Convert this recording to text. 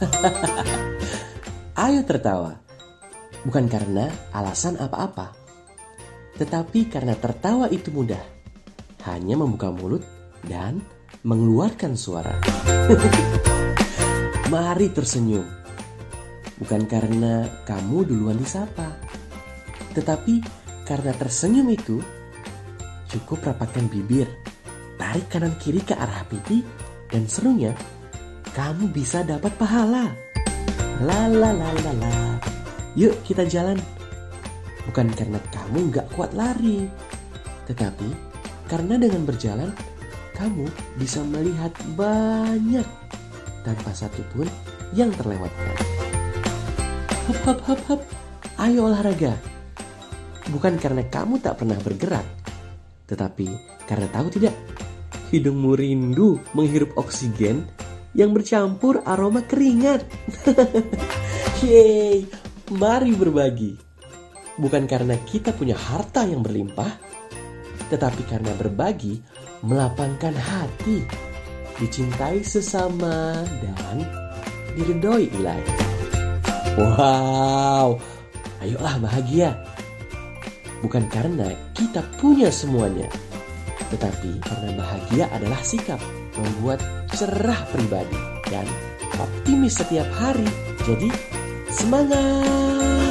Ayo tertawa. Bukan karena alasan apa-apa. Tetapi karena tertawa itu mudah. Hanya membuka mulut dan mengeluarkan suara. Mari tersenyum. Bukan karena kamu duluan disapa. Tetapi karena tersenyum itu cukup rapatkan bibir, tarik kanan kiri ke arah pipi, dan serunya kamu bisa dapat pahala. La la la la la. Yuk kita jalan. Bukan karena kamu nggak kuat lari, tetapi karena dengan berjalan kamu bisa melihat banyak tanpa satu pun yang terlewatkan. Hop hop hop hop. Ayo olahraga. Bukan karena kamu tak pernah bergerak, tetapi karena tahu tidak, hidungmu rindu menghirup oksigen yang bercampur aroma keringat. Yeay, mari berbagi. Bukan karena kita punya harta yang berlimpah, tetapi karena berbagi melapangkan hati, dicintai sesama dan diridhoi ilahi. Wow, ayolah bahagia. Bukan karena kita punya semuanya, tetapi karena bahagia adalah sikap membuat cerah pribadi dan optimis setiap hari. Jadi, semangat!